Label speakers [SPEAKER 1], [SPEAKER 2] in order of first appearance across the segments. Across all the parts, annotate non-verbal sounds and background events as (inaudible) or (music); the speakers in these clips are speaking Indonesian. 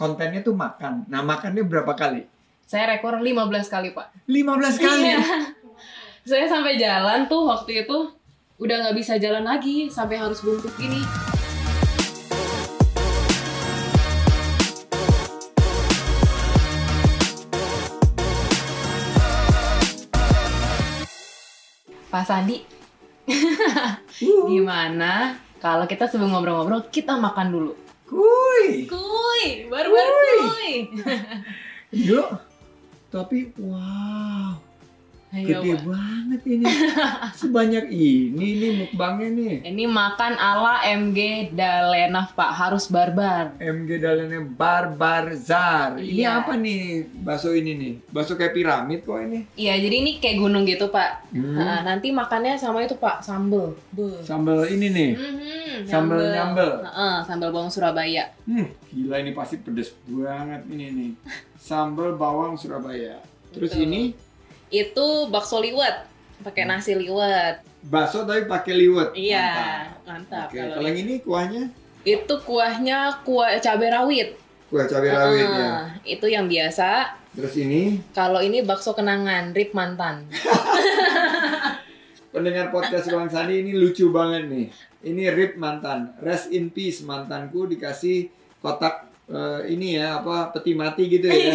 [SPEAKER 1] kontennya tuh makan. Nah, makannya berapa kali?
[SPEAKER 2] Saya rekor 15 kali, Pak.
[SPEAKER 1] 15 kali.
[SPEAKER 2] Iya. (laughs) Saya sampai jalan tuh waktu itu udah nggak bisa jalan lagi sampai harus bungkuk gini. Pak Sandi, (laughs)
[SPEAKER 1] Uh,
[SPEAKER 2] gimana kalau kita sebelum ngobrol-ngobrol kita makan dulu?
[SPEAKER 1] Kuy.
[SPEAKER 2] Kuy, baru-baru
[SPEAKER 1] Kuy.
[SPEAKER 2] kuy. (laughs)
[SPEAKER 1] Tapi wow,
[SPEAKER 2] Ayo,
[SPEAKER 1] gede
[SPEAKER 2] Pak.
[SPEAKER 1] banget ini. (laughs) Sebanyak ini nih mukbangnya nih.
[SPEAKER 2] Ini makan ala MG Dalenaf Pak, harus barbar.
[SPEAKER 1] MG Dalennya Barbar Zar. Ini
[SPEAKER 2] Iya.
[SPEAKER 1] apa nih bakso ini nih? Bakso kayak piramid kok ini.
[SPEAKER 2] Iya, jadi ini kayak gunung gitu Pak.
[SPEAKER 1] Hmm.
[SPEAKER 2] Nah, nanti makannya sama itu Pak, sambel. Beuh.
[SPEAKER 1] Sambal ini nih.
[SPEAKER 2] Mhm,
[SPEAKER 1] Sambel nyambel.
[SPEAKER 2] Heeh, sambal bawang Surabaya.
[SPEAKER 1] Hmm, gila ini pasti pedes banget ini nih. (laughs) Sambal bawang Surabaya. Terus
[SPEAKER 2] Betul.
[SPEAKER 1] ini
[SPEAKER 2] Itu bakso liwet, pakai nasi liwet.
[SPEAKER 1] bakso tapi pakai liwet.
[SPEAKER 2] Iya,
[SPEAKER 1] Mantap.
[SPEAKER 2] mantap.
[SPEAKER 1] Oke,
[SPEAKER 2] Kalau
[SPEAKER 1] yang ini kuahnya
[SPEAKER 2] itu kuahnya kuah cabai rawit.
[SPEAKER 1] kuah cabai rawit ya.
[SPEAKER 2] Heeh, Itu yang biasa.
[SPEAKER 1] Terus ini
[SPEAKER 2] Kalau ini bakso kenangan, rib mantan. (laughs)
[SPEAKER 1] pendengar podcast Ruang Sandi ini lucu banget nih. Ini Rip mantan, rest in peace mantanku dikasih kotak eh, ini ya apa peti mati gitu ya.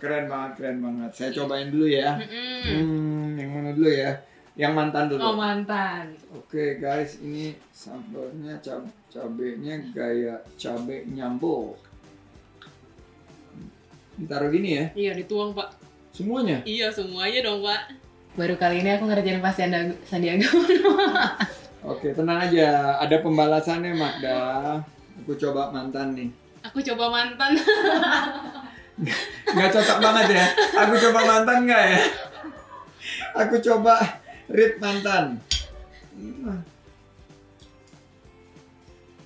[SPEAKER 1] keren banget, keren banget. Saya cobain dulu ya. Hmm, yang mana dulu ya? Yang mantan dulu.
[SPEAKER 2] Oh mantan.
[SPEAKER 1] Oke guys, ini sambalnya cab cabenya gaya cabe nyambo. Ditaruh gini ya,
[SPEAKER 2] Iya dituang pak.
[SPEAKER 1] semuanya.
[SPEAKER 2] Iya semuanya dong pak. Baru kali ini aku ngerjain pas Sandiaga. Sandiaga. (laughs)
[SPEAKER 1] Oke, tenang aja. Ada pembalasannya Magda. Aku coba mantan nih.
[SPEAKER 2] Aku coba mantan.
[SPEAKER 1] Nggak cocok banget ya. Aku coba mantan nggak ya? Aku coba read mantan.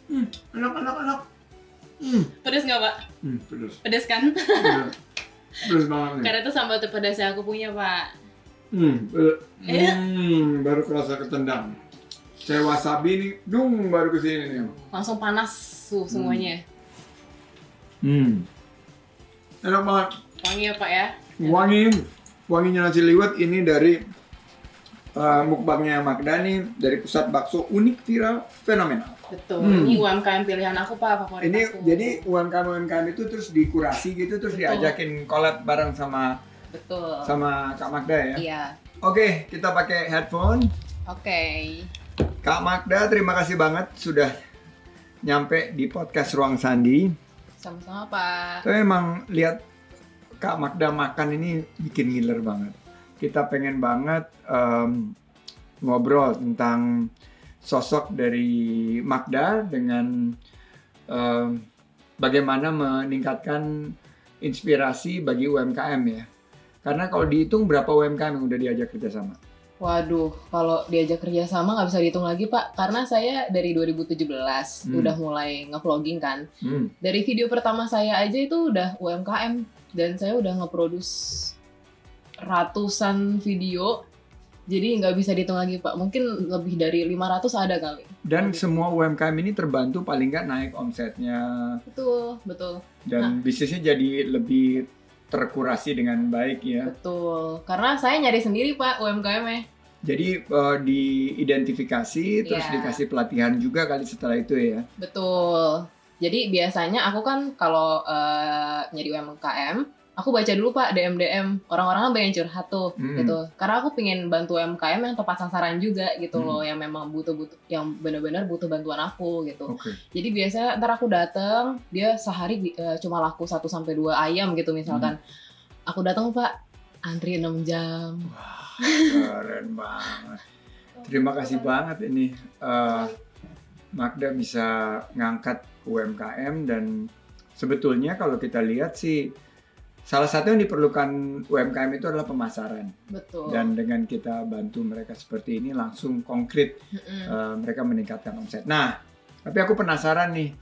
[SPEAKER 1] Hmm, enak, enak, enak. Hmm,
[SPEAKER 2] Pedes nggak pak?
[SPEAKER 1] hmm pedes.
[SPEAKER 2] Pedes kan?
[SPEAKER 1] Pedes. Pedes banget nih.
[SPEAKER 2] Karena itu sambal terpedas yang aku punya pak.
[SPEAKER 1] Hmm,
[SPEAKER 2] Iya.
[SPEAKER 1] hmm, baru kerasa ketendang. Saya wasabi nih, dung baru ke sini nih.
[SPEAKER 2] Langsung panas tuh semuanya.
[SPEAKER 1] Hmm, enak banget.
[SPEAKER 2] Wangi ya pak ya?
[SPEAKER 1] Wangi, wanginya nasi liwet ini dari uh, mukbangnya Magda nih dari pusat bakso unik viral fenomenal.
[SPEAKER 2] Betul.
[SPEAKER 1] Hmm.
[SPEAKER 2] Ini UMKM pilihan aku pak favorit
[SPEAKER 1] Ini
[SPEAKER 2] aku.
[SPEAKER 1] jadi UMKM UMKM itu terus dikurasi gitu terus
[SPEAKER 2] Betul.
[SPEAKER 1] diajakin collab bareng sama
[SPEAKER 2] Betul.
[SPEAKER 1] sama Kak Magda ya.
[SPEAKER 2] Iya.
[SPEAKER 1] Oke, kita pakai headphone.
[SPEAKER 2] Oke.
[SPEAKER 1] Kak Magda, terima kasih banget sudah nyampe di podcast Ruang Sandi.
[SPEAKER 2] Sama-sama pak.
[SPEAKER 1] Saya emang lihat Kak Magda makan ini bikin ngiler banget. Kita pengen banget em, ngobrol tentang sosok dari Magda dengan em, bagaimana meningkatkan inspirasi bagi UMKM ya. Karena kalau dihitung berapa UMKM yang udah diajak kerjasama?
[SPEAKER 2] Waduh, kalau diajak kerja sama nggak bisa dihitung lagi pak, karena saya dari 2017
[SPEAKER 1] Hmm.
[SPEAKER 2] udah mulai nge-vlogging kan.
[SPEAKER 1] Hmm.
[SPEAKER 2] Dari video pertama saya aja itu udah UMKM dan saya udah nge-produce ratusan video. Jadi nggak bisa dihitung lagi pak, mungkin lebih dari 500 ada kali.
[SPEAKER 1] Dan semua UMKM ini terbantu paling nggak naik omsetnya
[SPEAKER 2] Betul, betul,
[SPEAKER 1] dan bisnisnya jadi lebih terkurasi dengan baik ya.
[SPEAKER 2] betul. Karena saya nyari sendiri pak UMKM-nya.
[SPEAKER 1] Jadi eh, diidentifikasi terus
[SPEAKER 2] Iya.
[SPEAKER 1] dikasih pelatihan juga kali setelah itu ya.
[SPEAKER 2] Betul. Jadi biasanya aku kan kalau eh, nyari UMKM, aku baca dulu Pak DM-DM. Orang-orang kan pengen curhat tuh
[SPEAKER 1] Hmm.
[SPEAKER 2] gitu. Karena aku pengen bantu UMKM yang tepat sasaran juga gitu
[SPEAKER 1] Hmm.
[SPEAKER 2] loh, yang memang butuh-butuh yang benar-benar butuh bantuan aku gitu.
[SPEAKER 1] Oke.
[SPEAKER 2] Jadi biasa ntar aku dateng, dia sehari eh, cuma laku 1 sampai 2 ayam gitu misalkan.
[SPEAKER 1] Hmm.
[SPEAKER 2] Aku datang Pak, antri 6 jam.
[SPEAKER 1] Keren (laughs) banget. Terima kasih banget ini eh, Magda bisa ngangkat UMKM dan sebetulnya kalau kita lihat sih salah satu yang diperlukan UMKM itu adalah pemasaran
[SPEAKER 2] Betul.
[SPEAKER 1] dan dengan kita bantu mereka seperti ini langsung konkret
[SPEAKER 2] Mm-mm.
[SPEAKER 1] eh, mereka meningkatkan omset. Nah, tapi aku penasaran nih,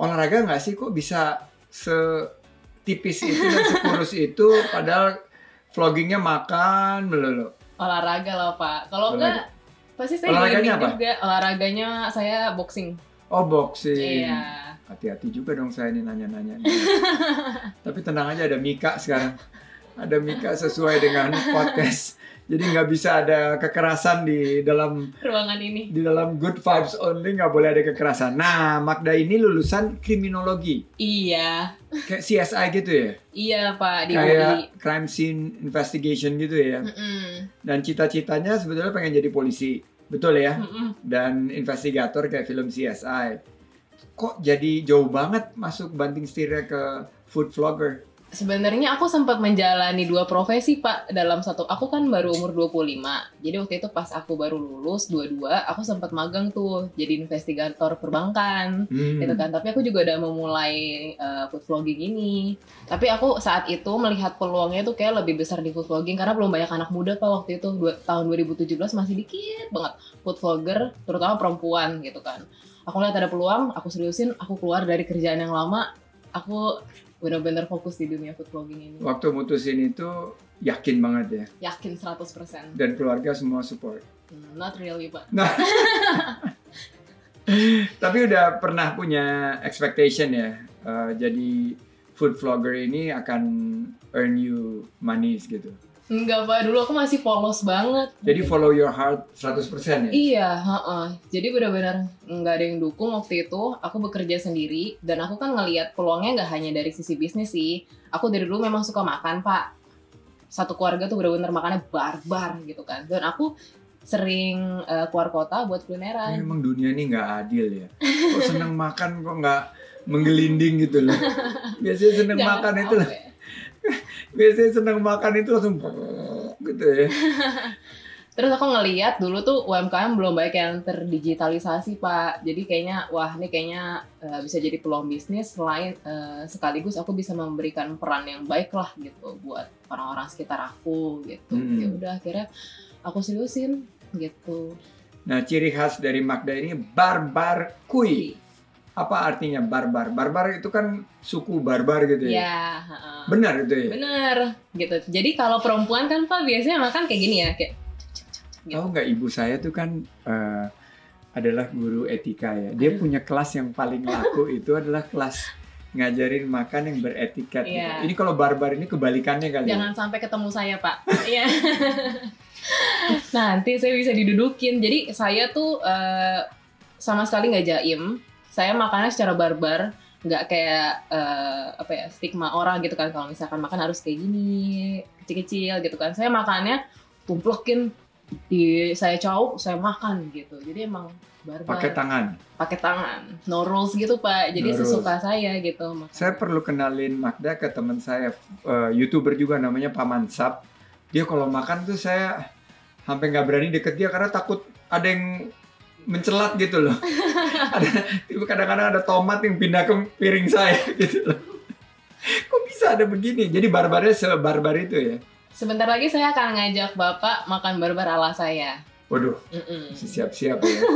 [SPEAKER 1] olahraga nggak sih kok bisa setipis itu dan sekurus (laughs) itu, padahal vloggingnya makan melulu.
[SPEAKER 2] olahraga lah Pak. Kalau enggak pasti saya
[SPEAKER 1] Olahraganya apa?
[SPEAKER 2] juga. Olahraganya saya boxing.
[SPEAKER 1] Oh boxing.
[SPEAKER 2] Iya.
[SPEAKER 1] Hati-hati juga dong saya ini nanya-nanya. (laughs) Tapi tenang aja ada Mika sekarang. Ada Mika sesuai dengan podcast. Jadi nggak bisa ada kekerasan di dalam
[SPEAKER 2] ruangan ini.
[SPEAKER 1] di dalam good vibes only nggak boleh ada kekerasan. Nah, Magda ini lulusan kriminologi,
[SPEAKER 2] Iya,
[SPEAKER 1] kayak CSI gitu ya,
[SPEAKER 2] iya Pak di UI.
[SPEAKER 1] kayak crime scene investigation gitu ya.
[SPEAKER 2] Mm-mm.
[SPEAKER 1] Dan cita-citanya sebetulnya pengen jadi polisi, betul ya?
[SPEAKER 2] Mm-mm.
[SPEAKER 1] Dan investigator kayak film CSI. Kok jadi jauh banget masuk banting setirnya ke food vlogger?
[SPEAKER 2] Sebenarnya aku sempat menjalani dua profesi Pak dalam satu. Aku kan baru umur 25. Jadi waktu itu pas aku baru lulus 22, aku sempat magang tuh jadi investigator perbankan.
[SPEAKER 1] Hmm.
[SPEAKER 2] gitu kan tapi aku juga udah memulai uh, food vlogging ini tapi aku saat itu melihat peluangnya tuh kayak lebih besar di food vlogging karena belum banyak anak muda pak waktu itu dua, tahun 2017 masih dikit banget food vlogger terutama perempuan gitu kan aku lihat ada peluang aku seriusin aku keluar dari kerjaan yang lama aku benar-benar fokus di dunia food vlogging ini
[SPEAKER 1] Waktu mutusin itu yakin banget ya.
[SPEAKER 2] yakin 100%
[SPEAKER 1] Dan keluarga semua support.
[SPEAKER 2] Hmm, not really pak
[SPEAKER 1] Nah, (laughs) tapi udah pernah punya expectation ya. eh, jadi food vlogger ini akan earn you money gitu.
[SPEAKER 2] Enggak pak dulu aku masih polos banget
[SPEAKER 1] Jadi follow your heart 100% ya.
[SPEAKER 2] Iya, heeh. Jadi benar-benar nggak ada yang dukung waktu itu. Aku bekerja sendiri dan aku kan ngelihat peluangnya nggak hanya dari sisi bisnis sih. Aku dari dulu memang suka makan pak. Satu keluarga tuh benar-benar makannya barbar gitu kan. Dan aku sering eh, keluar kota buat
[SPEAKER 1] Eh,
[SPEAKER 2] kulineran.
[SPEAKER 1] Emang dunia ini nggak adil ya. Kok seneng makan kok nggak menggelinding gitu loh. (laughs) Biasanya seneng
[SPEAKER 2] Jangan
[SPEAKER 1] makan itu lah.
[SPEAKER 2] sampai.
[SPEAKER 1] Biasanya seneng makan itu langsung gitu ya. (laughs)
[SPEAKER 2] Terus aku ngeliat dulu tuh UMKM belum banyak yang terdigitalisasi pak. Jadi kayaknya wah ini kayaknya eh, bisa jadi peluang bisnis selain eh, sekaligus aku bisa memberikan peran yang baik lah gitu buat orang-orang sekitar aku gitu.
[SPEAKER 1] Hmm.
[SPEAKER 2] Ya udah akhirnya aku seriusin gitu.
[SPEAKER 1] Nah, ciri khas dari Magda ini barbar kui. Apa artinya barbar? Barbar itu kan suku barbar gitu ya.
[SPEAKER 2] Ya, heeh.
[SPEAKER 1] Benar itu ya.
[SPEAKER 2] bener gitu. Jadi kalau perempuan kan pak biasanya makan kayak gini ya kayak gitu.
[SPEAKER 1] Tahu nggak ibu saya tuh kan eh, adalah guru etika ya. Dia
[SPEAKER 2] Aduh.
[SPEAKER 1] punya kelas yang paling laku (laughs) itu adalah kelas ngajarin makan yang beretiket. gitu.
[SPEAKER 2] Iya.
[SPEAKER 1] Ini kalau barbar ini kebalikannya kali. ya.
[SPEAKER 2] Jangan sampai ketemu saya, Pak. (laughs) Iya. Nanti saya bisa didudukin. Jadi saya tuh eh, sama sekali nggak jaim. Saya makannya secara barbar, nggak kayak eh, apa ya stigma orang gitu kan. Kalau misalkan makan harus kayak gini, kecil-kecil gitu kan. Saya makannya tumplokin di saya cauk, saya makan gitu. Jadi emang barbar.
[SPEAKER 1] Pakai tangan.
[SPEAKER 2] Pakai tangan. No rules gitu, Pak. Jadi
[SPEAKER 1] No rules.
[SPEAKER 2] sesuka saya gitu. makan.
[SPEAKER 1] Saya perlu kenalin Magda ke teman saya, eh, youtuber juga namanya Paman Sap. Dia kalau makan tuh saya sampai nggak berani deket dia karena takut ada yang mencelat gitu loh. (laughs) ada kadang-kadang ada tomat yang pindah ke piring saya (laughs) gitu loh. Kok bisa ada begini? Jadi barbarnya sebarbar itu ya.
[SPEAKER 2] Sebentar lagi saya akan ngajak Bapak makan barbar ala saya.
[SPEAKER 1] Waduh,
[SPEAKER 2] Mm-mm.
[SPEAKER 1] siap-siap ya. (laughs)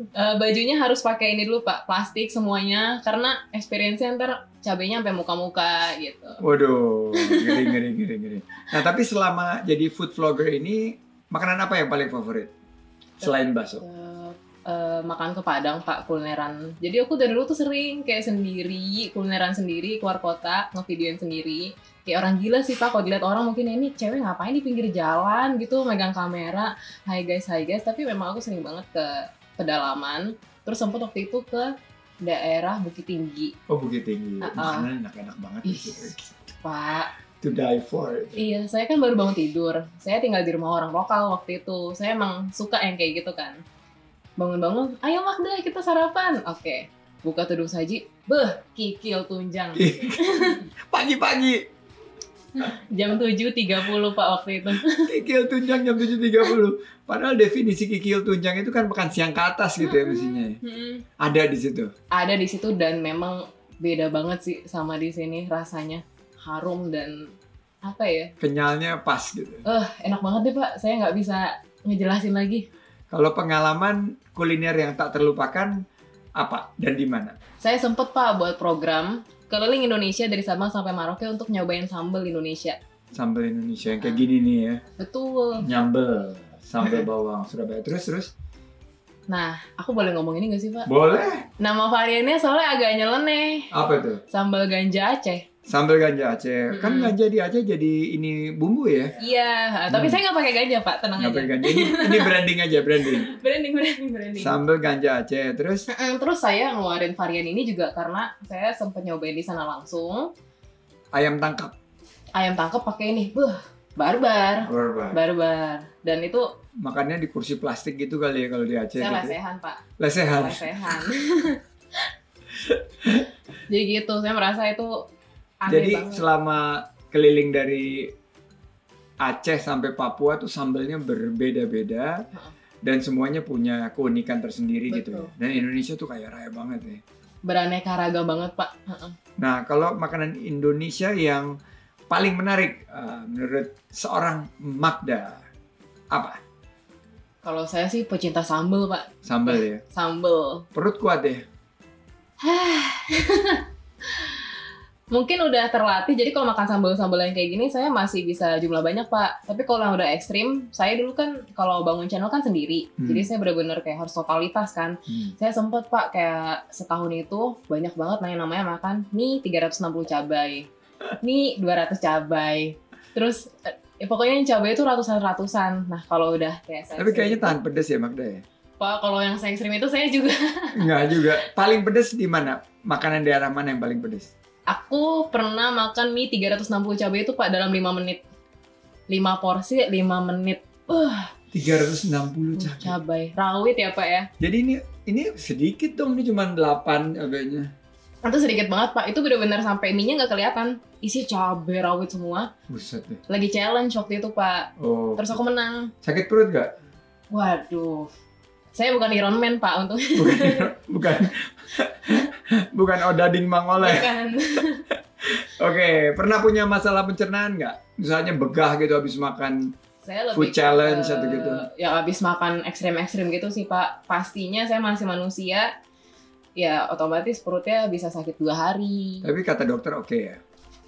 [SPEAKER 2] Eh, bajunya harus pakai ini dulu Pak, plastik semuanya karena experience-nya ntar cabenya sampai muka-muka gitu.
[SPEAKER 1] Waduh, ngeri ngeri ngeri. Nah, tapi selama jadi food vlogger ini makanan apa yang paling favorit? Selain bakso.
[SPEAKER 2] Eh, makan ke Padang Pak kulineran. Jadi aku dari dulu tuh sering kayak sendiri kulineran sendiri keluar kota ngevideoin sendiri. Kayak orang gila sih Pak kalau dilihat orang mungkin ini cewek ngapain di pinggir jalan gitu megang kamera. Hai guys, hai guys. Tapi memang aku sering banget ke pedalaman. Terus sempet waktu itu ke daerah Bukit Tinggi.
[SPEAKER 1] Oh, Bukit Tinggi.
[SPEAKER 2] Uh-uh.
[SPEAKER 1] Makanan enak-enak banget
[SPEAKER 2] Ih.
[SPEAKER 1] itu.
[SPEAKER 2] Pak,
[SPEAKER 1] To die for.
[SPEAKER 2] Iya, saya kan baru bangun tidur. Saya tinggal di rumah orang lokal waktu itu. Saya emang suka yang kayak gitu kan. Bangun-bangun, ayo Magda kita sarapan. Oke, buka tudung saji. Beh, kikil tunjang.
[SPEAKER 1] Pagi-pagi.
[SPEAKER 2] Jam 7.30 Pak waktu itu.
[SPEAKER 1] Kikil tunjang jam 7.30. Padahal definisi kikil tunjang itu kan makan siang ke atas gitu ya mestinya.
[SPEAKER 2] Mm-mm.
[SPEAKER 1] Ada di situ.
[SPEAKER 2] Ada di situ dan memang beda banget sih sama di sini rasanya. Harum dan apa ya?
[SPEAKER 1] Kenyalnya pas gitu.
[SPEAKER 2] Eh, enak banget deh Pak. Saya nggak bisa ngejelasin lagi.
[SPEAKER 1] Kalau pengalaman kuliner yang tak terlupakan apa dan di mana?
[SPEAKER 2] Saya sempet Pak buat program keliling Indonesia dari Sabang sampai Merauke untuk nyobain sambal Indonesia.
[SPEAKER 1] Sambal Indonesia yang kayak gini nih ya.
[SPEAKER 2] Betul.
[SPEAKER 1] Nyambel, sambal (laughs) bawang Surabaya. Terus terus
[SPEAKER 2] Nah, aku boleh ngomong ini gak sih Pak?
[SPEAKER 1] Boleh.
[SPEAKER 2] Nama variannya soalnya agak nyeleneh.
[SPEAKER 1] Apa tuh?
[SPEAKER 2] Sambal ganja Aceh.
[SPEAKER 1] Sambal ganja Aceh. Kan
[SPEAKER 2] Mm-mm.
[SPEAKER 1] ganja di Aceh jadi ini bumbu ya.
[SPEAKER 2] Iya, tapi
[SPEAKER 1] Hmm.
[SPEAKER 2] saya nggak pakai ganja Pak, tenang
[SPEAKER 1] Nggak
[SPEAKER 2] aja.
[SPEAKER 1] pakai ganja. Ini, ini branding aja, branding. (laughs)
[SPEAKER 2] Branding, branding, branding.
[SPEAKER 1] Sambal ganja Aceh. Terus
[SPEAKER 2] Terus saya ngeluarin varian ini juga karena saya sempet nyobain di sana langsung.
[SPEAKER 1] ayam tangkap.
[SPEAKER 2] Ayam tangkep pakai ini, buh, barbar,
[SPEAKER 1] Barbar.
[SPEAKER 2] barbar. Dan itu
[SPEAKER 1] Makannya di kursi plastik gitu kali ya kalau di Aceh
[SPEAKER 2] saya
[SPEAKER 1] gitu.
[SPEAKER 2] lesehan Pak,
[SPEAKER 1] Lesehan.
[SPEAKER 2] lesehan. (laughs) Jadi gitu, saya merasa itu aneh
[SPEAKER 1] Jadi
[SPEAKER 2] banget.
[SPEAKER 1] selama keliling dari Aceh sampai Papua tuh sambelnya berbeda-beda
[SPEAKER 2] Heeh.
[SPEAKER 1] dan semuanya punya keunikan tersendiri gitu.
[SPEAKER 2] Betul.
[SPEAKER 1] ya. Dan Indonesia tuh kaya raya banget ya.
[SPEAKER 2] Beraneka ragam banget Pak. Heeh.
[SPEAKER 1] Nah, kalau makanan Indonesia yang paling menarik eh, menurut seorang Magda apa?
[SPEAKER 2] Kalau saya sih pecinta sambel Pak,
[SPEAKER 1] Sambal ya.
[SPEAKER 2] sambel.
[SPEAKER 1] Perut kuat ya. (laughs)
[SPEAKER 2] Mungkin udah terlatih, jadi kalau makan sambal-sambal yang kayak gini saya masih bisa jumlah banyak pak. Tapi kalau yang udah ekstrim, saya dulu kan kalau bangun channel kan sendiri,
[SPEAKER 1] Hmm.
[SPEAKER 2] jadi saya bener-bener kayak harus totalitas kan.
[SPEAKER 1] Hmm.
[SPEAKER 2] Saya sempet pak kayak setahun itu banyak banget nanya namanya makan nih 360 cabai, nih 200 cabai, terus eh, pokoknya yang cabai itu ratusan-ratusan. Nah kalau udah kayak saya
[SPEAKER 1] Tapi kayaknya tahan pedes ya Magda ya.
[SPEAKER 2] Pak kalau yang saya ekstrim itu saya juga
[SPEAKER 1] Enggak juga. Paling pedes di mana? Makanan daerah mana yang paling pedes?
[SPEAKER 2] Aku pernah makan mie 360 cabai itu Pak dalam 5 menit. 5 porsi 5 menit. Uh,
[SPEAKER 1] 360 cabai.
[SPEAKER 2] cabai. Rawit ya Pak ya.
[SPEAKER 1] Jadi ini ini sedikit dong, ini cuma 8 cabainya.
[SPEAKER 2] Itu sedikit banget Pak. Itu benar-benar sampai mie-nya nggak kelihatan. Isi cabai rawit semua.
[SPEAKER 1] Buset deh.
[SPEAKER 2] Lagi challenge waktu itu Pak.
[SPEAKER 1] Oh.
[SPEAKER 2] Terus aku menang.
[SPEAKER 1] sakit perut gak?
[SPEAKER 2] Waduh. Saya bukan Iron Man Pak untuk
[SPEAKER 1] Bukan bukan (laughs) (laughs) bukan Odading Mangoleh.
[SPEAKER 2] bukan. (laughs)
[SPEAKER 1] Oke, pernah punya masalah pencernaan nggak? Misalnya begah gitu habis makan.
[SPEAKER 2] Saya lebih
[SPEAKER 1] Food challenge
[SPEAKER 2] ke-
[SPEAKER 1] atau gitu?
[SPEAKER 2] Ya habis makan ekstrim-ekstrim gitu sih Pak. Pastinya saya masih manusia. Ya otomatis perutnya bisa sakit dua hari.
[SPEAKER 1] Tapi kata dokter oke ya,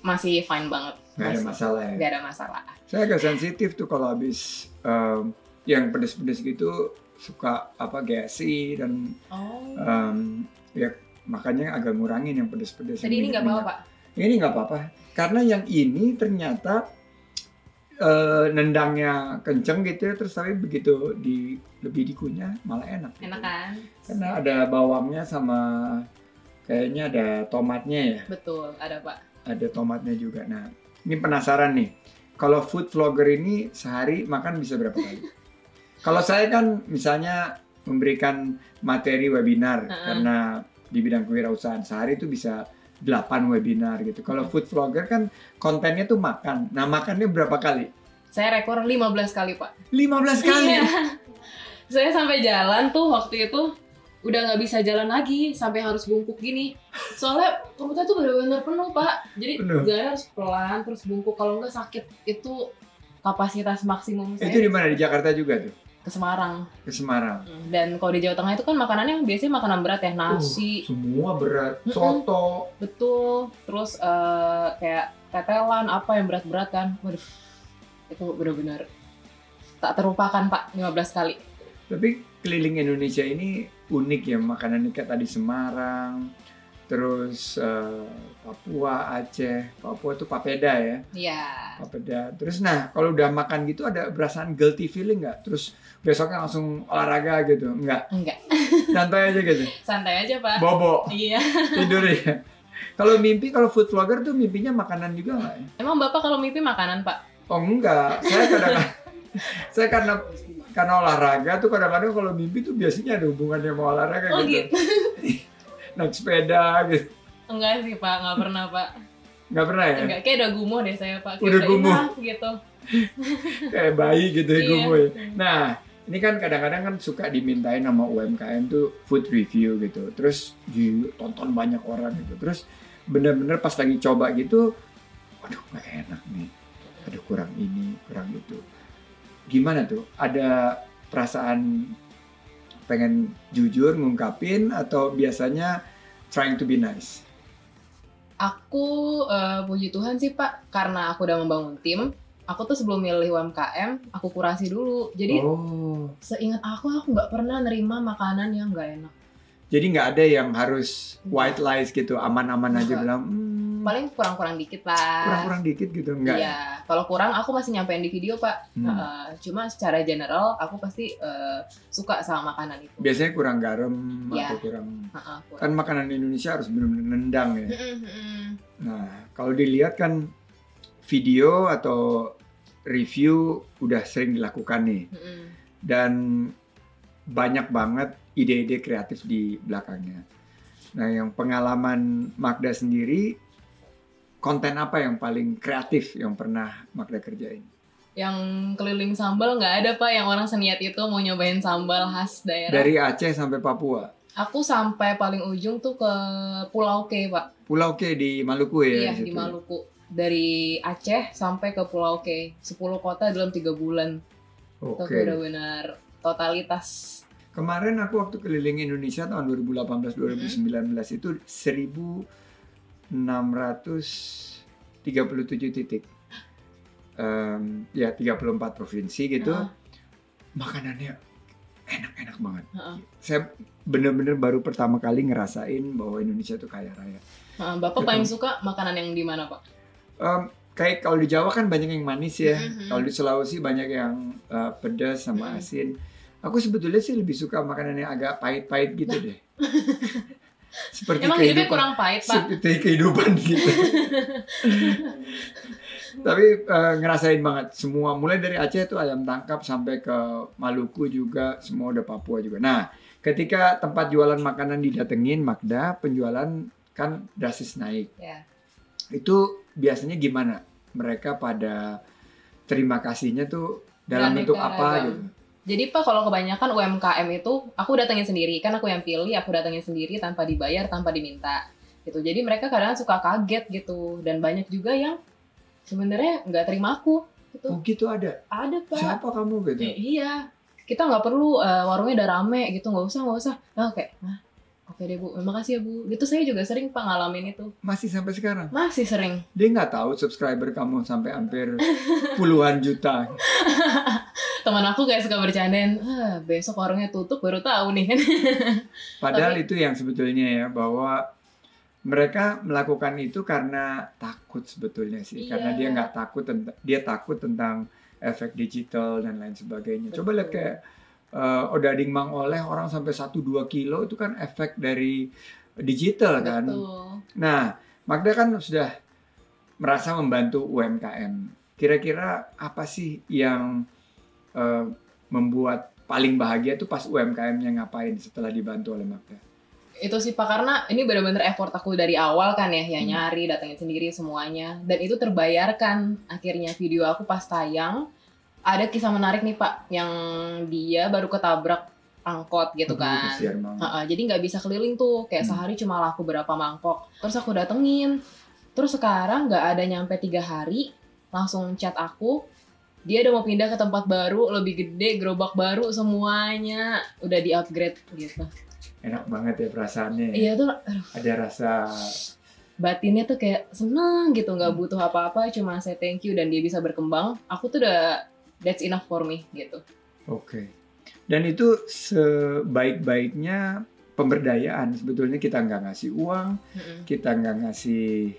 [SPEAKER 2] Masih fine banget.
[SPEAKER 1] nggak ada masalah ya.
[SPEAKER 2] nggak ada masalah.
[SPEAKER 1] Saya agak sensitif tuh kalau habis em, yang pedes-pedes gitu suka apa gassy dan
[SPEAKER 2] Oh.
[SPEAKER 1] em, ya makanya agak ngurangin yang pedes-pedes. Yang
[SPEAKER 2] ini nggak apa-apa, Pak.
[SPEAKER 1] Ini nggak apa-apa. Karena yang ini ternyata eh, nendangnya kenceng gitu ya, terus tapi begitu di lebih dikunyah malah enak. gitu.
[SPEAKER 2] Enak kan?
[SPEAKER 1] Karena ada bawangnya sama kayaknya ada tomatnya ya,
[SPEAKER 2] Betul, ada Pak.
[SPEAKER 1] ada tomatnya juga. Nah, ini penasaran nih. Kalau food vlogger ini sehari makan bisa berapa kali? (laughs) Kalau saya kan misalnya memberikan materi webinar
[SPEAKER 2] Uh-uh.
[SPEAKER 1] karena di bidang kewirausahaan sehari itu bisa 8 webinar gitu. Kalau food vlogger kan kontennya tuh makan. Nah, makannya berapa kali?
[SPEAKER 2] Saya rekor 15 kali, Pak.
[SPEAKER 1] 15 kali.
[SPEAKER 2] Iya. (laughs) Saya sampai jalan tuh waktu itu udah nggak bisa jalan lagi sampai harus bungkuk gini. Soalnya perutnya tuh benar-benar penuh, Pak. Jadi jalan harus pelan terus bungkuk kalau nggak sakit itu kapasitas maksimum saya
[SPEAKER 1] Itu di mana? Di Jakarta juga tuh?
[SPEAKER 2] Ke Semarang.
[SPEAKER 1] Ke Semarang.
[SPEAKER 2] Dan kalau di Jawa Tengah itu kan makanannya biasanya makanan berat ya, nasi,
[SPEAKER 1] Semua berat.
[SPEAKER 2] Mm-mm.
[SPEAKER 1] Soto.
[SPEAKER 2] betul. Terus eh, kayak tetelan apa yang berat-berat kan. Waduh. Itu benar-benar tak terlupakan, Pak, 15 kali.
[SPEAKER 1] Tapi keliling Indonesia ini unik ya makanannya kayak tadi Semarang, terus eh, Papua, Aceh, Papua tuh papeda ya,
[SPEAKER 2] Iya.
[SPEAKER 1] papeda. Terus nah kalau udah makan gitu ada perasaan guilty feeling nggak? Terus besoknya langsung olahraga gitu? Nggak,
[SPEAKER 2] Enggak,
[SPEAKER 1] santai aja gitu.
[SPEAKER 2] santai aja, Pak.
[SPEAKER 1] Bobo
[SPEAKER 2] Iya.
[SPEAKER 1] tidur ya. Kalau mimpi kalau food vlogger tuh mimpinya makanan juga nggak? ya?
[SPEAKER 2] Emang Bapak kalau mimpi makanan, Pak?
[SPEAKER 1] Oh enggak, saya kadang (laughs) saya karena karena olahraga tuh kadang-kadang kalau mimpi tuh biasanya ada hubungannya sama olahraga
[SPEAKER 2] Oh,
[SPEAKER 1] gitu.
[SPEAKER 2] gitu.
[SPEAKER 1] Naik sepeda gitu.
[SPEAKER 2] Enggak sih, Pak. Enggak pernah, Pak.
[SPEAKER 1] Nggak pernah ya?
[SPEAKER 2] Enggak, kayak udah gumoh deh saya, Pak. Kayak
[SPEAKER 1] Udah gumoh.
[SPEAKER 2] enough gitu. (laughs)
[SPEAKER 1] Kayak bayi gitu ya
[SPEAKER 2] Iya.
[SPEAKER 1] gemoy. Nah, ini kan kadang-kadang kan suka dimintain sama UMKM tuh food review gitu. Terus ditonton banyak orang gitu. Terus bener-bener pas lagi coba gitu, waduh nggak enak nih. Aduh kurang ini, kurang itu. Gimana tuh? Ada perasaan pengen jujur ngungkapin atau biasanya trying to be nice?
[SPEAKER 2] Aku eh, puji Tuhan sih, Pak, karena aku udah membangun tim. aku tuh sebelum milih UMKM aku kurasi dulu jadi
[SPEAKER 1] oh.
[SPEAKER 2] seingat aku aku nggak pernah nerima makanan yang nggak enak
[SPEAKER 1] Jadi nggak ada yang harus white lies gitu, aman-aman aja bilang hmm,
[SPEAKER 2] paling kurang-kurang dikit lah
[SPEAKER 1] kurang-kurang dikit gitu, enggak. ya?
[SPEAKER 2] Iya, kalau kurang aku masih nyampein di video pak.
[SPEAKER 1] Hmm.
[SPEAKER 2] Heeh, cuma secara general aku pasti eh, suka sama makanan itu.
[SPEAKER 1] Biasanya kurang garam
[SPEAKER 2] Iya.
[SPEAKER 1] atau kurang
[SPEAKER 2] Heeh, kurang.
[SPEAKER 1] kan makanan Indonesia harus benar-benar nendang ya. Nah, kalau dilihat kan video atau review udah sering dilakukan nih dan banyak banget ide-ide kreatif di belakangnya. Nah, yang pengalaman Magda sendiri konten apa yang paling kreatif yang pernah Magda kerjain?
[SPEAKER 2] Yang keliling sambal nggak ada pak yang orang seniat itu mau nyobain sambal khas daerah.
[SPEAKER 1] Dari Aceh sampai Papua.
[SPEAKER 2] Aku sampai paling ujung tuh ke Pulau K pak.
[SPEAKER 1] Pulau K di Maluku ya?
[SPEAKER 2] iya di
[SPEAKER 1] situ?
[SPEAKER 2] Maluku. Dari Aceh sampai ke Pulau K. 10 kota dalam tiga bulan. Itu
[SPEAKER 1] Oke.
[SPEAKER 2] benar-benar totalitas.
[SPEAKER 1] Kemarin aku waktu keliling Indonesia tahun 2018-2019 itu 1637 titik. Em, ya 34 provinsi gitu.
[SPEAKER 2] Heeh,
[SPEAKER 1] Makanannya enak-enak banget.
[SPEAKER 2] heeh.
[SPEAKER 1] Saya bener-bener baru pertama kali ngerasain bahwa Indonesia itu kaya raya.
[SPEAKER 2] Heeh, Bapak paling suka makanan yang di mana pak?
[SPEAKER 1] Em, kayak kalau di Jawa kan banyak yang manis ya.
[SPEAKER 2] Mhm.
[SPEAKER 1] Kalau di Sulawesi banyak yang eh, pedas sama
[SPEAKER 2] Mhm.
[SPEAKER 1] asin. Aku sebetulnya sih lebih suka makanan yang agak pahit-pahit gitu deh. (laughs) Seperti
[SPEAKER 2] Emang hidupnya kurang pahit pak?
[SPEAKER 1] seperti kehidupan gitu. (laughs) Tapi eh, ngerasain banget semua, mulai dari Aceh tuh ayam tangkap sampai ke Maluku juga, semua udah Papua juga. Nah, ketika tempat jualan makanan didatengin Magda, penjualan kan drastis naik.
[SPEAKER 2] Ya.
[SPEAKER 1] Itu biasanya gimana? Mereka pada terima kasihnya tuh dalam
[SPEAKER 2] Beraneka
[SPEAKER 1] bentuk apa
[SPEAKER 2] ragam.
[SPEAKER 1] gitu?
[SPEAKER 2] Jadi pak kalau kebanyakan UMKM itu aku datengin sendiri kan aku yang pilih aku datengin sendiri tanpa dibayar tanpa diminta gitu. Jadi mereka kadang suka kaget gitu dan banyak juga yang sebenarnya nggak terima aku gitu.
[SPEAKER 1] Oh gitu ada.
[SPEAKER 2] Ada pak.
[SPEAKER 1] Siapa kamu gitu?
[SPEAKER 2] Eh, iya kita nggak perlu eh, warungnya udah rame gitu nggak usah nggak usah. Nah kayak nah, oke deh bu, makasih ya bu. Gitu saya juga sering pak ngalamin itu.
[SPEAKER 1] Masih sampai sekarang.
[SPEAKER 2] Masih sering.
[SPEAKER 1] Dia nggak tahu subscriber kamu sampai hampir puluhan juta. (laughs)
[SPEAKER 2] Teman aku kayak suka bercandain, ah, besok warungnya tutup baru tahu nih kan. (laughs)
[SPEAKER 1] Padahal itu yang sebetulnya ya bahwa mereka melakukan itu karena takut sebetulnya sih.
[SPEAKER 2] Iya.
[SPEAKER 1] Karena dia nggak takut tentang dia takut tentang efek digital dan lain sebagainya. Coba lihat
[SPEAKER 2] Betul.
[SPEAKER 1] kayak eh, odading mang oleh orang sampai 1-2 kilo itu kan efek dari digital kan.
[SPEAKER 2] Betul.
[SPEAKER 1] Nah, Magda kan sudah merasa membantu UMKM. Kira-kira apa sih yang eh, membuat paling bahagia tuh pas UMKM-nya ngapain setelah dibantu oleh Magda?
[SPEAKER 2] itu sih pak karena ini benar-benar effort aku dari awal kan ya yang
[SPEAKER 1] Hmm.
[SPEAKER 2] nyari datangin sendiri semuanya dan itu terbayarkan akhirnya video aku pas tayang ada kisah menarik nih pak yang dia baru ketabrak angkot gitu
[SPEAKER 1] Aduh,
[SPEAKER 2] kan
[SPEAKER 1] banget.
[SPEAKER 2] Ha-ha, jadi nggak bisa keliling tuh kayak
[SPEAKER 1] Hmm.
[SPEAKER 2] sehari cuma laku berapa mangkok terus aku datengin terus sekarang nggak ada nyampe tiga hari langsung chat aku dia udah mau pindah ke tempat baru lebih gede gerobak baru semuanya udah di upgrade gitu
[SPEAKER 1] Enak banget ya perasaannya. ya.
[SPEAKER 2] iya tuh aduh,
[SPEAKER 1] Ada rasa
[SPEAKER 2] batinnya tuh kayak seneng gitu nggak butuh apa-apa cuma say thank you dan dia bisa berkembang aku tuh udah that's enough for me gitu
[SPEAKER 1] oke. Dan itu sebaik-baiknya pemberdayaan. Sebetulnya kita nggak ngasih uang,
[SPEAKER 2] Mm-mm.
[SPEAKER 1] kita nggak ngasih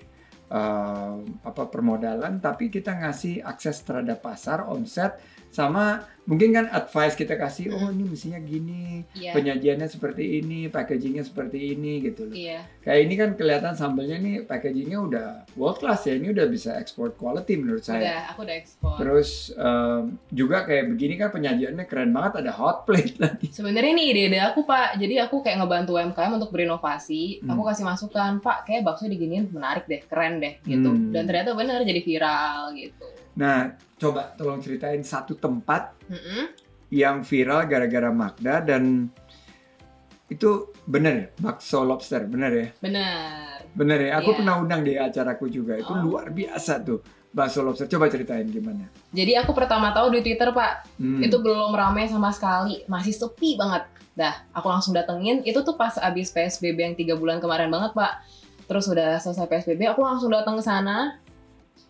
[SPEAKER 1] eh, apa permodalan, tapi kita ngasih akses terhadap pasar, omset, sama mungkin kan advice kita kasih, oh ini mestinya gini,
[SPEAKER 2] iya
[SPEAKER 1] penyajiannya seperti ini, packagingnya seperti ini gitu loh.
[SPEAKER 2] iya
[SPEAKER 1] Kayak ini kan kelihatan sambelnya nih packagingnya udah world class ya, ini udah bisa export quality menurut saya.
[SPEAKER 2] udah aku udah ekspor
[SPEAKER 1] Terus em, juga kayak begini kan penyajiannya keren banget, ada hot plate (laughs) lagi.
[SPEAKER 2] Sebenarnya ini ide-ide aku pak, jadi aku kayak ngebantu UMKM untuk berinovasi.
[SPEAKER 1] Hmm.
[SPEAKER 2] Aku kasih masukan, pak, kayak bakso diginiin menarik deh, keren deh, gitu.
[SPEAKER 1] Hmm.
[SPEAKER 2] Dan ternyata bener jadi viral gitu.
[SPEAKER 1] Nah, coba tolong ceritain satu tempat
[SPEAKER 2] Mm-mm.
[SPEAKER 1] yang viral gara-gara Magda dan itu bener bakso lobster bener ya
[SPEAKER 2] Bener.
[SPEAKER 1] bener ya aku
[SPEAKER 2] Iya.
[SPEAKER 1] pernah undang di acaraku juga itu
[SPEAKER 2] Oh.
[SPEAKER 1] luar biasa tuh bakso lobster coba ceritain gimana
[SPEAKER 2] Jadi aku pertama tahu di Twitter pak,
[SPEAKER 1] Hmm.
[SPEAKER 2] itu belum ramai sama sekali, masih sepi banget. Dah, aku langsung datengin. Itu tuh pas abis PSBB yang tiga bulan kemarin banget pak. Terus udah selesai PSBB, aku langsung datang ke sana.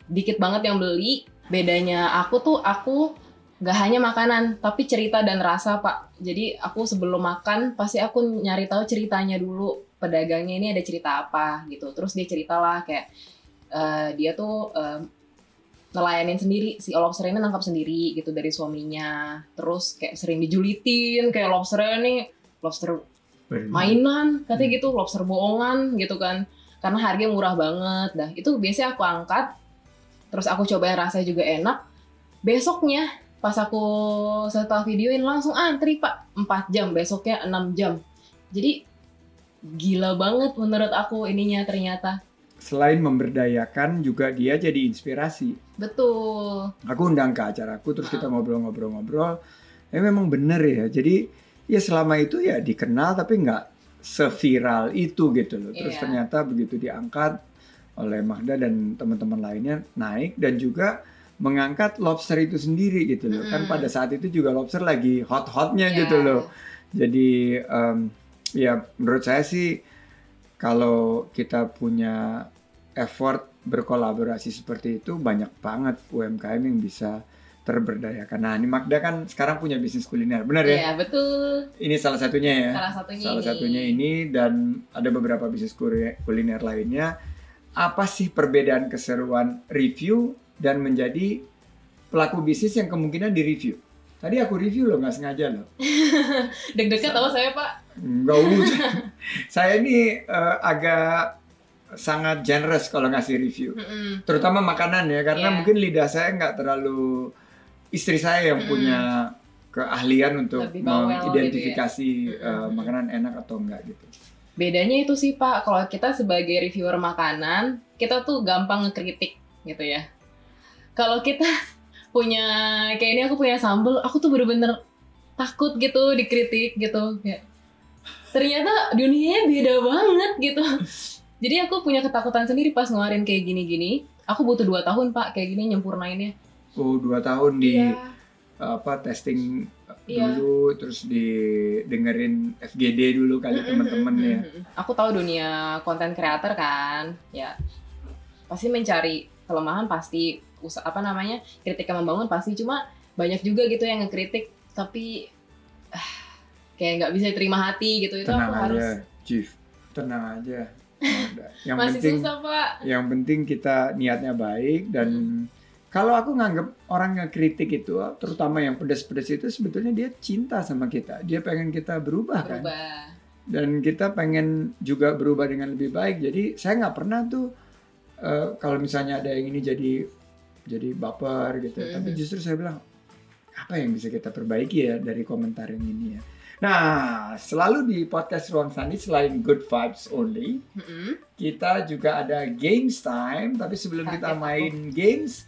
[SPEAKER 2] Dikit banget yang beli, bedanya aku tuh aku nggak hanya makanan tapi cerita dan rasa pak. Jadi aku sebelum makan pasti aku nyari tahu ceritanya dulu. Pedagangnya ini ada cerita apa gitu. Terus dia ceritalah kayak eh, dia tuh eh, nelayanin sendiri. Si lobster ini nangkap sendiri gitu dari suaminya. Terus kayak sering dijulitin kayak lobsternya nih lobster mainan katanya gitu lobster bohongan gitu kan. Karena harganya murah banget. Dah itu biasanya aku angkat terus aku cobain rasanya juga enak besoknya pas aku setelah videoin langsung antri pak 4 jam besoknya 6 jam jadi gila banget menurut aku ininya ternyata
[SPEAKER 1] Selain memberdayakan juga dia jadi inspirasi.
[SPEAKER 2] betul
[SPEAKER 1] Aku undang ke acaraku terus kita ngobrol-ngobrol-ngobrol. Ya memang bener ya. Jadi ya selama itu ya dikenal tapi nggak seviral itu gitu loh. Terus
[SPEAKER 2] Iya.
[SPEAKER 1] ternyata begitu diangkat oleh Magda dan teman-teman lainnya naik dan juga mengangkat lobster itu sendiri gitu loh. Kan
[SPEAKER 2] Mm-mm.
[SPEAKER 1] pada saat itu juga lobster lagi hot-hotnya
[SPEAKER 2] Iya.
[SPEAKER 1] gitu loh. Jadi em, ya menurut saya sih kalau kita punya effort berkolaborasi seperti itu banyak banget UMKM yang bisa terberdayakan. Nah ini Magda kan sekarang punya bisnis kuliner, benar ya?
[SPEAKER 2] Iya betul
[SPEAKER 1] Ini salah satunya ya.
[SPEAKER 2] salah satunya
[SPEAKER 1] Salah
[SPEAKER 2] ini.
[SPEAKER 1] satunya ini dan ada beberapa bisnis kuliner lainnya. Apa sih perbedaan keseruan review dan menjadi pelaku bisnis yang kemungkinan direview? Tadi aku review loh, nggak sengaja loh. (laughs)
[SPEAKER 2] deg-degan tahu saya pak
[SPEAKER 1] Nggak usah. (laughs) Saya ini eh, agak sangat generous kalau ngasih review.
[SPEAKER 2] Mm-mm.
[SPEAKER 1] Terutama makanan ya, karena
[SPEAKER 2] Iya.
[SPEAKER 1] mungkin lidah saya nggak terlalu istri saya yang
[SPEAKER 2] Mm.
[SPEAKER 1] punya keahlian untuk mengidentifikasi
[SPEAKER 2] gitu ya. Mm-mm.
[SPEAKER 1] makanan enak atau enggak gitu.
[SPEAKER 2] Bedanya itu sih pak kalau kita sebagai reviewer makanan kita tuh gampang ngekritik gitu ya. Kalau kita (laughs) punya kayak ini aku punya sambel aku tuh bener-bener takut gitu dikritik gitu. Kayak ternyata dunianya beda banget gitu. (laughs) Jadi aku punya ketakutan sendiri pas ngeluarin kayak gini-gini. Aku butuh dua tahun pak kayak gini nyempurnainnya.
[SPEAKER 1] Oh dua tahun di
[SPEAKER 2] Iya.
[SPEAKER 1] apa testing
[SPEAKER 2] Iya.
[SPEAKER 1] dulu, terus didengerin FGD dulu kali teman-teman ya.
[SPEAKER 2] Aku tahu dunia konten creator kan, ya pasti mencari kelemahan pasti usaha apa namanya kritik yang membangun pasti cuma banyak juga gitu yang ngekritik tapi ah, kayak nggak bisa terima hati gitu itu
[SPEAKER 1] Tenang
[SPEAKER 2] aku
[SPEAKER 1] aja,
[SPEAKER 2] harus
[SPEAKER 1] Chief. Tenang aja. (laughs) Yang
[SPEAKER 2] masih
[SPEAKER 1] penting
[SPEAKER 2] susah pak
[SPEAKER 1] yang penting kita niatnya baik dan
[SPEAKER 2] Hmm.
[SPEAKER 1] Kalau aku nganggap orang ngekritik itu terutama yang pedas-pedas itu sebetulnya dia cinta sama kita. Dia pengen kita berubah, kan?
[SPEAKER 2] Berubah.
[SPEAKER 1] Dan kita pengen juga berubah dengan lebih baik. Jadi saya nggak pernah tuh eh, kalau misalnya ada yang ini jadi jadi baper gitu
[SPEAKER 2] Mhm.
[SPEAKER 1] tapi justru saya bilang apa yang bisa kita perbaiki ya dari komentar yang ini ya? Nah selalu di podcast ruang sandi selain good vibes only
[SPEAKER 2] Mm-mm.
[SPEAKER 1] kita juga ada games time. Tapi sebelum kita
[SPEAKER 2] Kaget aku.
[SPEAKER 1] main games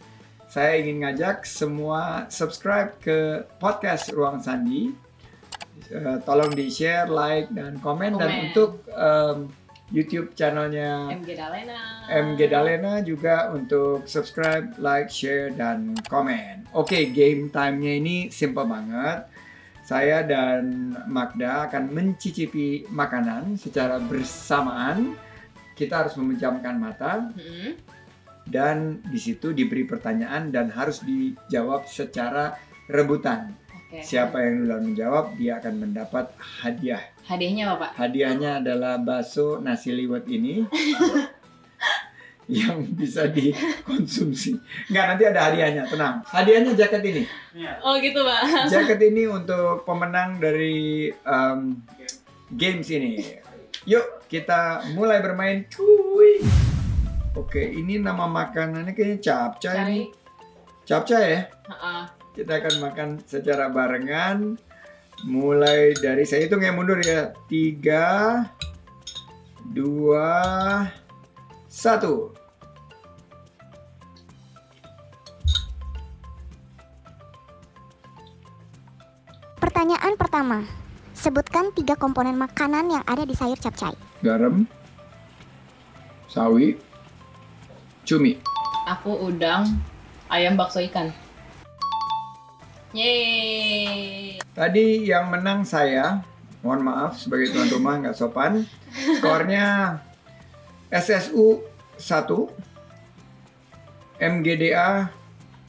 [SPEAKER 1] saya ingin ngajak semua subscribe ke podcast ruang sandi Eh, tolong di share like dan komen, dan untuk em, YouTube channelnya
[SPEAKER 2] MG Dalena
[SPEAKER 1] MG Dalena juga untuk subscribe, like, share, dan komen. Oke, game time-nya ini simple banget. Saya dan Magda akan mencicipi makanan secara bersamaan. Kita harus memejamkan mata
[SPEAKER 2] Mm-mm.
[SPEAKER 1] Dan di situ diberi pertanyaan dan harus dijawab secara rebutan.
[SPEAKER 2] Oke.
[SPEAKER 1] Siapa yang duluan menjawab, dia akan mendapat hadiah.
[SPEAKER 2] hadiahnya apa pak
[SPEAKER 1] Hadiahnya adalah bakso nasi liwet ini (laughs) yang bisa dikonsumsi. Enggak, nanti ada hadiahnya, tenang. Hadiahnya jaket ini.
[SPEAKER 2] oh gitu pak (laughs)
[SPEAKER 1] Jaket ini untuk pemenang dari em, games ini. Yuk, kita mulai bermain. Cuy. Oke, ini nama makanannya kayaknya capcay
[SPEAKER 2] cari
[SPEAKER 1] nih. Capcay ya?
[SPEAKER 2] Ha-ha.
[SPEAKER 1] Kita akan makan secara barengan. Mulai dari saya hitung ya mundur ya. Tiga, dua, satu.
[SPEAKER 3] Pertanyaan pertama. Sebutkan tiga komponen makanan yang ada di sayur capcay.
[SPEAKER 1] Garam, sawi, cumi.
[SPEAKER 2] aku udang ayam bakso ikan Yeay.
[SPEAKER 1] Tadi yang menang saya. Mohon maaf sebagai tuan rumah nggak sopan. Skornya SSU 1, MGDA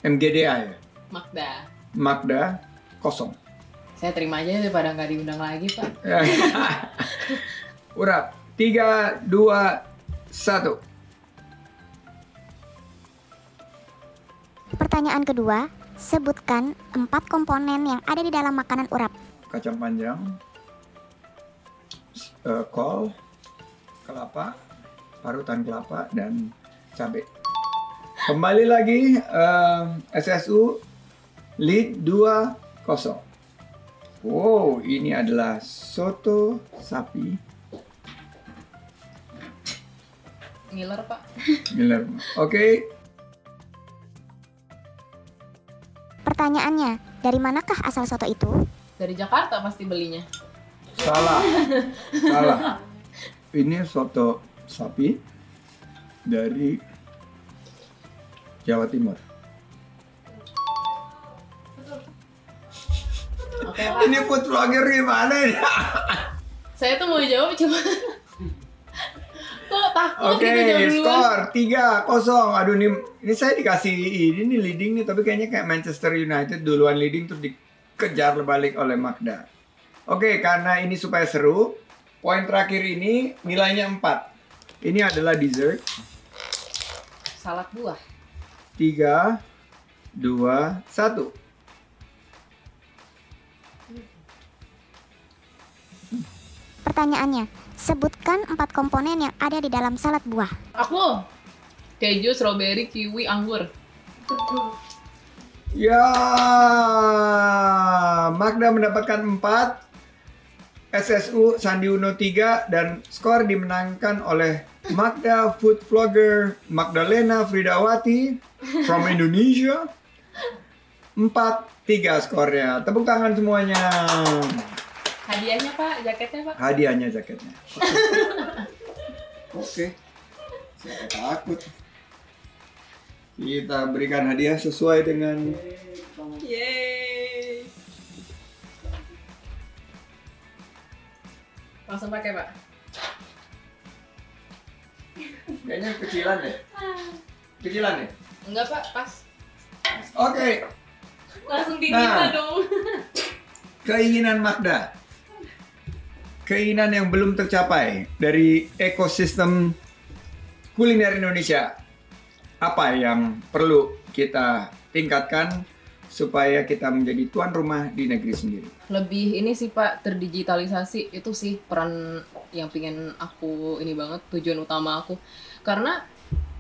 [SPEAKER 1] MGDA ya.
[SPEAKER 2] Magda.
[SPEAKER 1] Magda kosong.
[SPEAKER 2] Saya terima aja daripada nggak diundang lagi, Pak. (laughs)
[SPEAKER 1] Urap. Tiga, dua, satu.
[SPEAKER 3] Pertanyaan kedua, sebutkan empat komponen yang ada di dalam makanan urap.
[SPEAKER 1] Kacang panjang, eh, kol, kelapa, parutan kelapa, dan cabai. Kembali lagi, eh, SSU lead 2-0. Wow, ini adalah soto sapi
[SPEAKER 2] Ngiler, Pak.
[SPEAKER 1] Miller. Oke,
[SPEAKER 3] Pertanyaannya, dari manakah asal soto itu?
[SPEAKER 2] Dari Jakarta pasti belinya.
[SPEAKER 1] salah. salah. Ini soto sapi dari Jawa Timur.
[SPEAKER 2] Oke, Pak.
[SPEAKER 1] Ini food vlogger gimana ini?
[SPEAKER 2] Saya tuh mau jawab cuma takut
[SPEAKER 1] Oke,
[SPEAKER 2] gitu duluan.
[SPEAKER 1] skor 3-0. Aduh ini ini saya dikasih ini nih leading nih, tapi kayaknya kayak Manchester United duluan leading terus dikejar balik oleh Magda. Oke, karena ini supaya seru, poin terakhir ini nilainya 4. Ini adalah dessert.
[SPEAKER 2] Salad buah.
[SPEAKER 1] 3 2 1.
[SPEAKER 3] Pertanyaannya, sebutkan empat komponen yang ada di dalam salad buah.
[SPEAKER 2] Aku keju, strawberry, kiwi, anggur.
[SPEAKER 1] Ya, Magda mendapatkan 4, SSU Sandi Uno 3, dan skor dimenangkan oleh Magda Food Vlogger Magdalena Fridawati from (laughs) Indonesia. 4-3 skornya. Tepuk tangan semuanya.
[SPEAKER 2] Hadiahnya Pak, jaketnya Pak.
[SPEAKER 1] Hadiahnya jaketnya. (laughs) Oke. Saya takut. Kita berikan hadiah sesuai dengan
[SPEAKER 2] Yeay. Langsung pakai Pak.
[SPEAKER 1] Kayaknya kecilan deh. Kecilan deh.
[SPEAKER 2] Enggak Pak, pas.
[SPEAKER 1] Oke,
[SPEAKER 2] Langsung
[SPEAKER 1] diterima
[SPEAKER 2] diterima
[SPEAKER 1] Nah.
[SPEAKER 2] dong. (laughs)
[SPEAKER 1] keinginan Magda. Keinginan yang belum tercapai dari ekosistem kuliner Indonesia. Apa yang perlu kita tingkatkan supaya kita menjadi tuan rumah di negeri sendiri?
[SPEAKER 2] Lebih ini sih Pak, terdigitalisasi itu sih peran yang pingin aku ini banget tujuan utama aku. Karena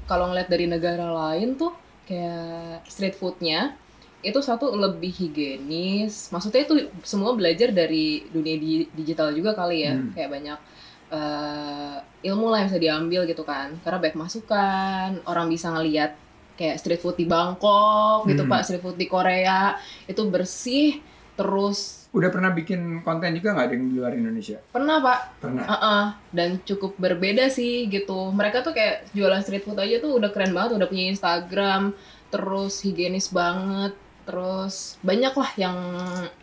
[SPEAKER 2] kalau ngeliat dari negara lain tuh kayak street foodnya itu satu lebih higienis. Maksudnya itu semua belajar dari dunia di- digital juga kali ya.
[SPEAKER 1] Hmm.
[SPEAKER 2] Kayak banyak eh, ilmu lah yang bisa diambil gitu kan. Karena banyak masukan, orang bisa ngeliat kayak street food di Bangkok gitu
[SPEAKER 1] Hmm.
[SPEAKER 2] Pak, street food di Korea itu bersih terus
[SPEAKER 1] Udah pernah bikin konten juga nggak di luar Indonesia?
[SPEAKER 2] pernah Pak
[SPEAKER 1] Pernah.
[SPEAKER 2] Heeh, dan cukup berbeda sih gitu. Mereka tuh kayak jualan street food aja tuh udah keren banget, udah punya Instagram, terus higienis banget, terus banyak lah yang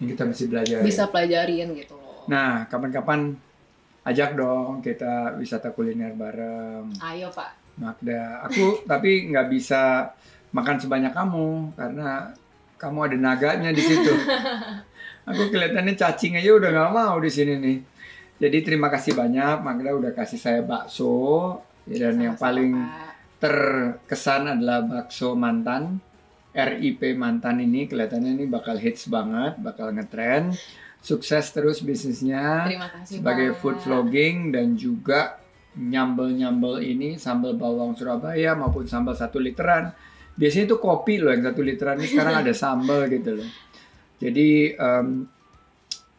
[SPEAKER 1] Yang kita mesti belajar.
[SPEAKER 2] bisa pelajarin gitu.
[SPEAKER 1] Nah, kapan-kapan ajak dong kita wisata kuliner bareng.
[SPEAKER 2] Ayo Pak.
[SPEAKER 1] Magda, aku (laughs) tapi nggak bisa makan sebanyak kamu karena kamu ada naganya di situ. (laughs) aku kelihatannya cacing aja udah nggak mau di sini nih. Jadi terima kasih banyak Magda udah kasih saya bakso Ya, dan yang
[SPEAKER 2] Sama-sama,
[SPEAKER 1] paling
[SPEAKER 2] Pak.
[SPEAKER 1] terkesan adalah bakso mantan. RIP mantan ini kelihatannya ini bakal hits banget, bakal ngetren. Sukses terus bisnisnya
[SPEAKER 2] Terima kasih
[SPEAKER 1] sebagai
[SPEAKER 2] Pak.
[SPEAKER 1] food vlogging dan juga nyambel-nyambel ini sambal bawang Surabaya maupun sambal satu literan. Biasanya itu kopi loh yang satu literan ini sekarang ada sambal gitu loh. Jadi em,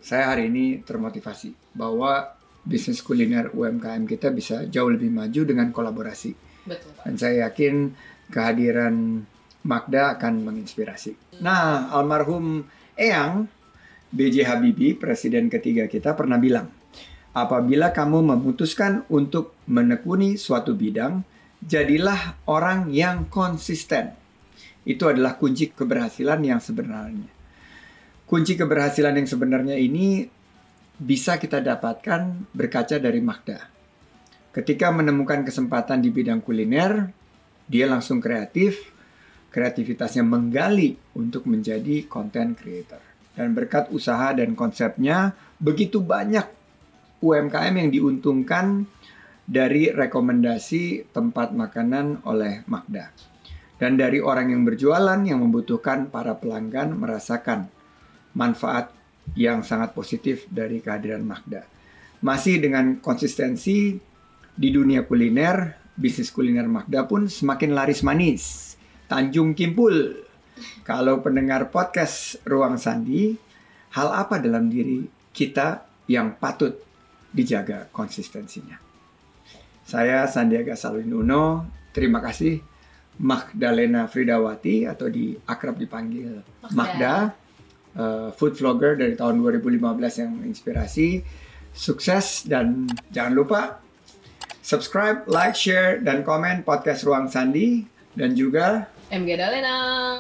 [SPEAKER 1] saya hari ini termotivasi bahwa bisnis kuliner UMKM kita bisa jauh lebih maju dengan kolaborasi.
[SPEAKER 2] Betul.
[SPEAKER 1] Dan saya yakin kehadiran Magda akan menginspirasi. Nah, almarhum Eyang B.J. Habibie, presiden ketiga kita pernah bilang, apabila kamu memutuskan untuk menekuni suatu bidang, jadilah orang yang konsisten. Itu adalah kunci keberhasilan yang sebenarnya. Kunci keberhasilan yang sebenarnya ini bisa kita dapatkan berkaca dari Magda. Ketika menemukan kesempatan di bidang kuliner, dia langsung kreatif. Kreativitasnya menggali untuk menjadi content creator. Dan berkat usaha dan konsepnya, begitu banyak UMKM yang diuntungkan dari rekomendasi tempat makanan oleh Magda. Dan dari orang yang berjualan yang membutuhkan para pelanggan merasakan manfaat yang sangat positif dari kehadiran Magda. Masih dengan konsistensi di dunia kuliner, bisnis kuliner Magda pun semakin laris manis. Tanjung Kimpul. Kalau pendengar podcast Ruang Sandi, hal apa dalam diri kita yang patut dijaga konsistensinya? Saya Sandiaga Salwin Uno, terima kasih Magdalena Fridawati atau di akrab dipanggil
[SPEAKER 2] Magda.
[SPEAKER 1] Magda, uh, food vlogger dari tahun 2015 yang menginspirasi. Sukses dan jangan lupa subscribe, like, share, dan komen podcast Ruang Sandi dan juga
[SPEAKER 2] MG Dalena.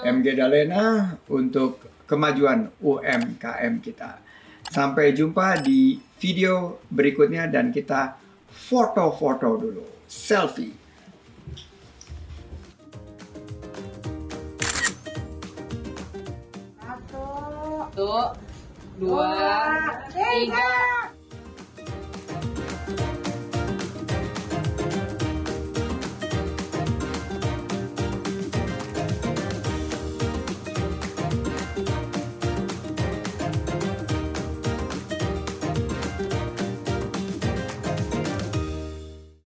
[SPEAKER 1] MG Dalena untuk kemajuan UMKM kita. Sampai jumpa di video berikutnya dan kita foto-foto dulu, selfie.
[SPEAKER 2] Satu, dua, tiga.